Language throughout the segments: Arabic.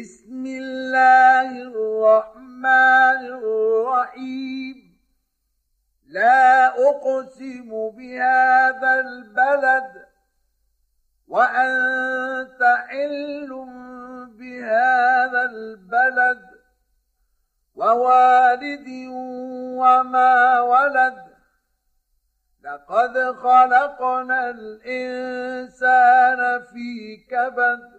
بسم الله الرحمن الرحيم. لا أقسم بهذا البلد وأنت حل بهذا البلد ووالد وما ولد. لقد خلقنا الإنسان في كبد.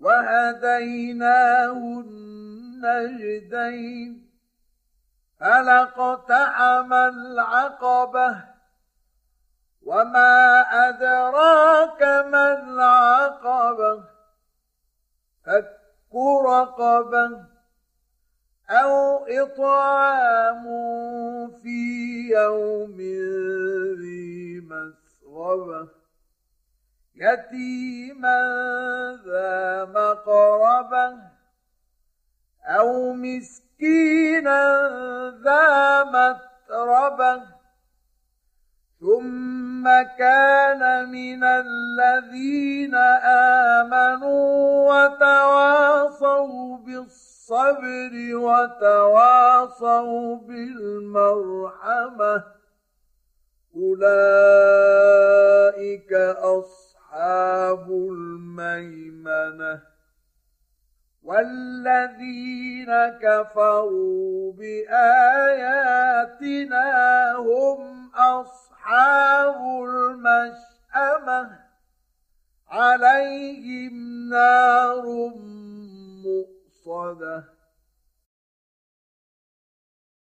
وهديناه النجدين فلقتحم العقبة؟ وما أدراك ما العقبة؟ فك رقبة أو إطعام في يوم ذي مسغبة. يتيما ذا مقربة أو مسكينا ذا متربة ثم كان من الذين آمنوا وتواصوا بالصبر وتواصوا بالمرحمة أولئك أصحاب الميمنة والذين كفروا بآياتنا هم أصحاب المشأمة عليهم نار مؤصدة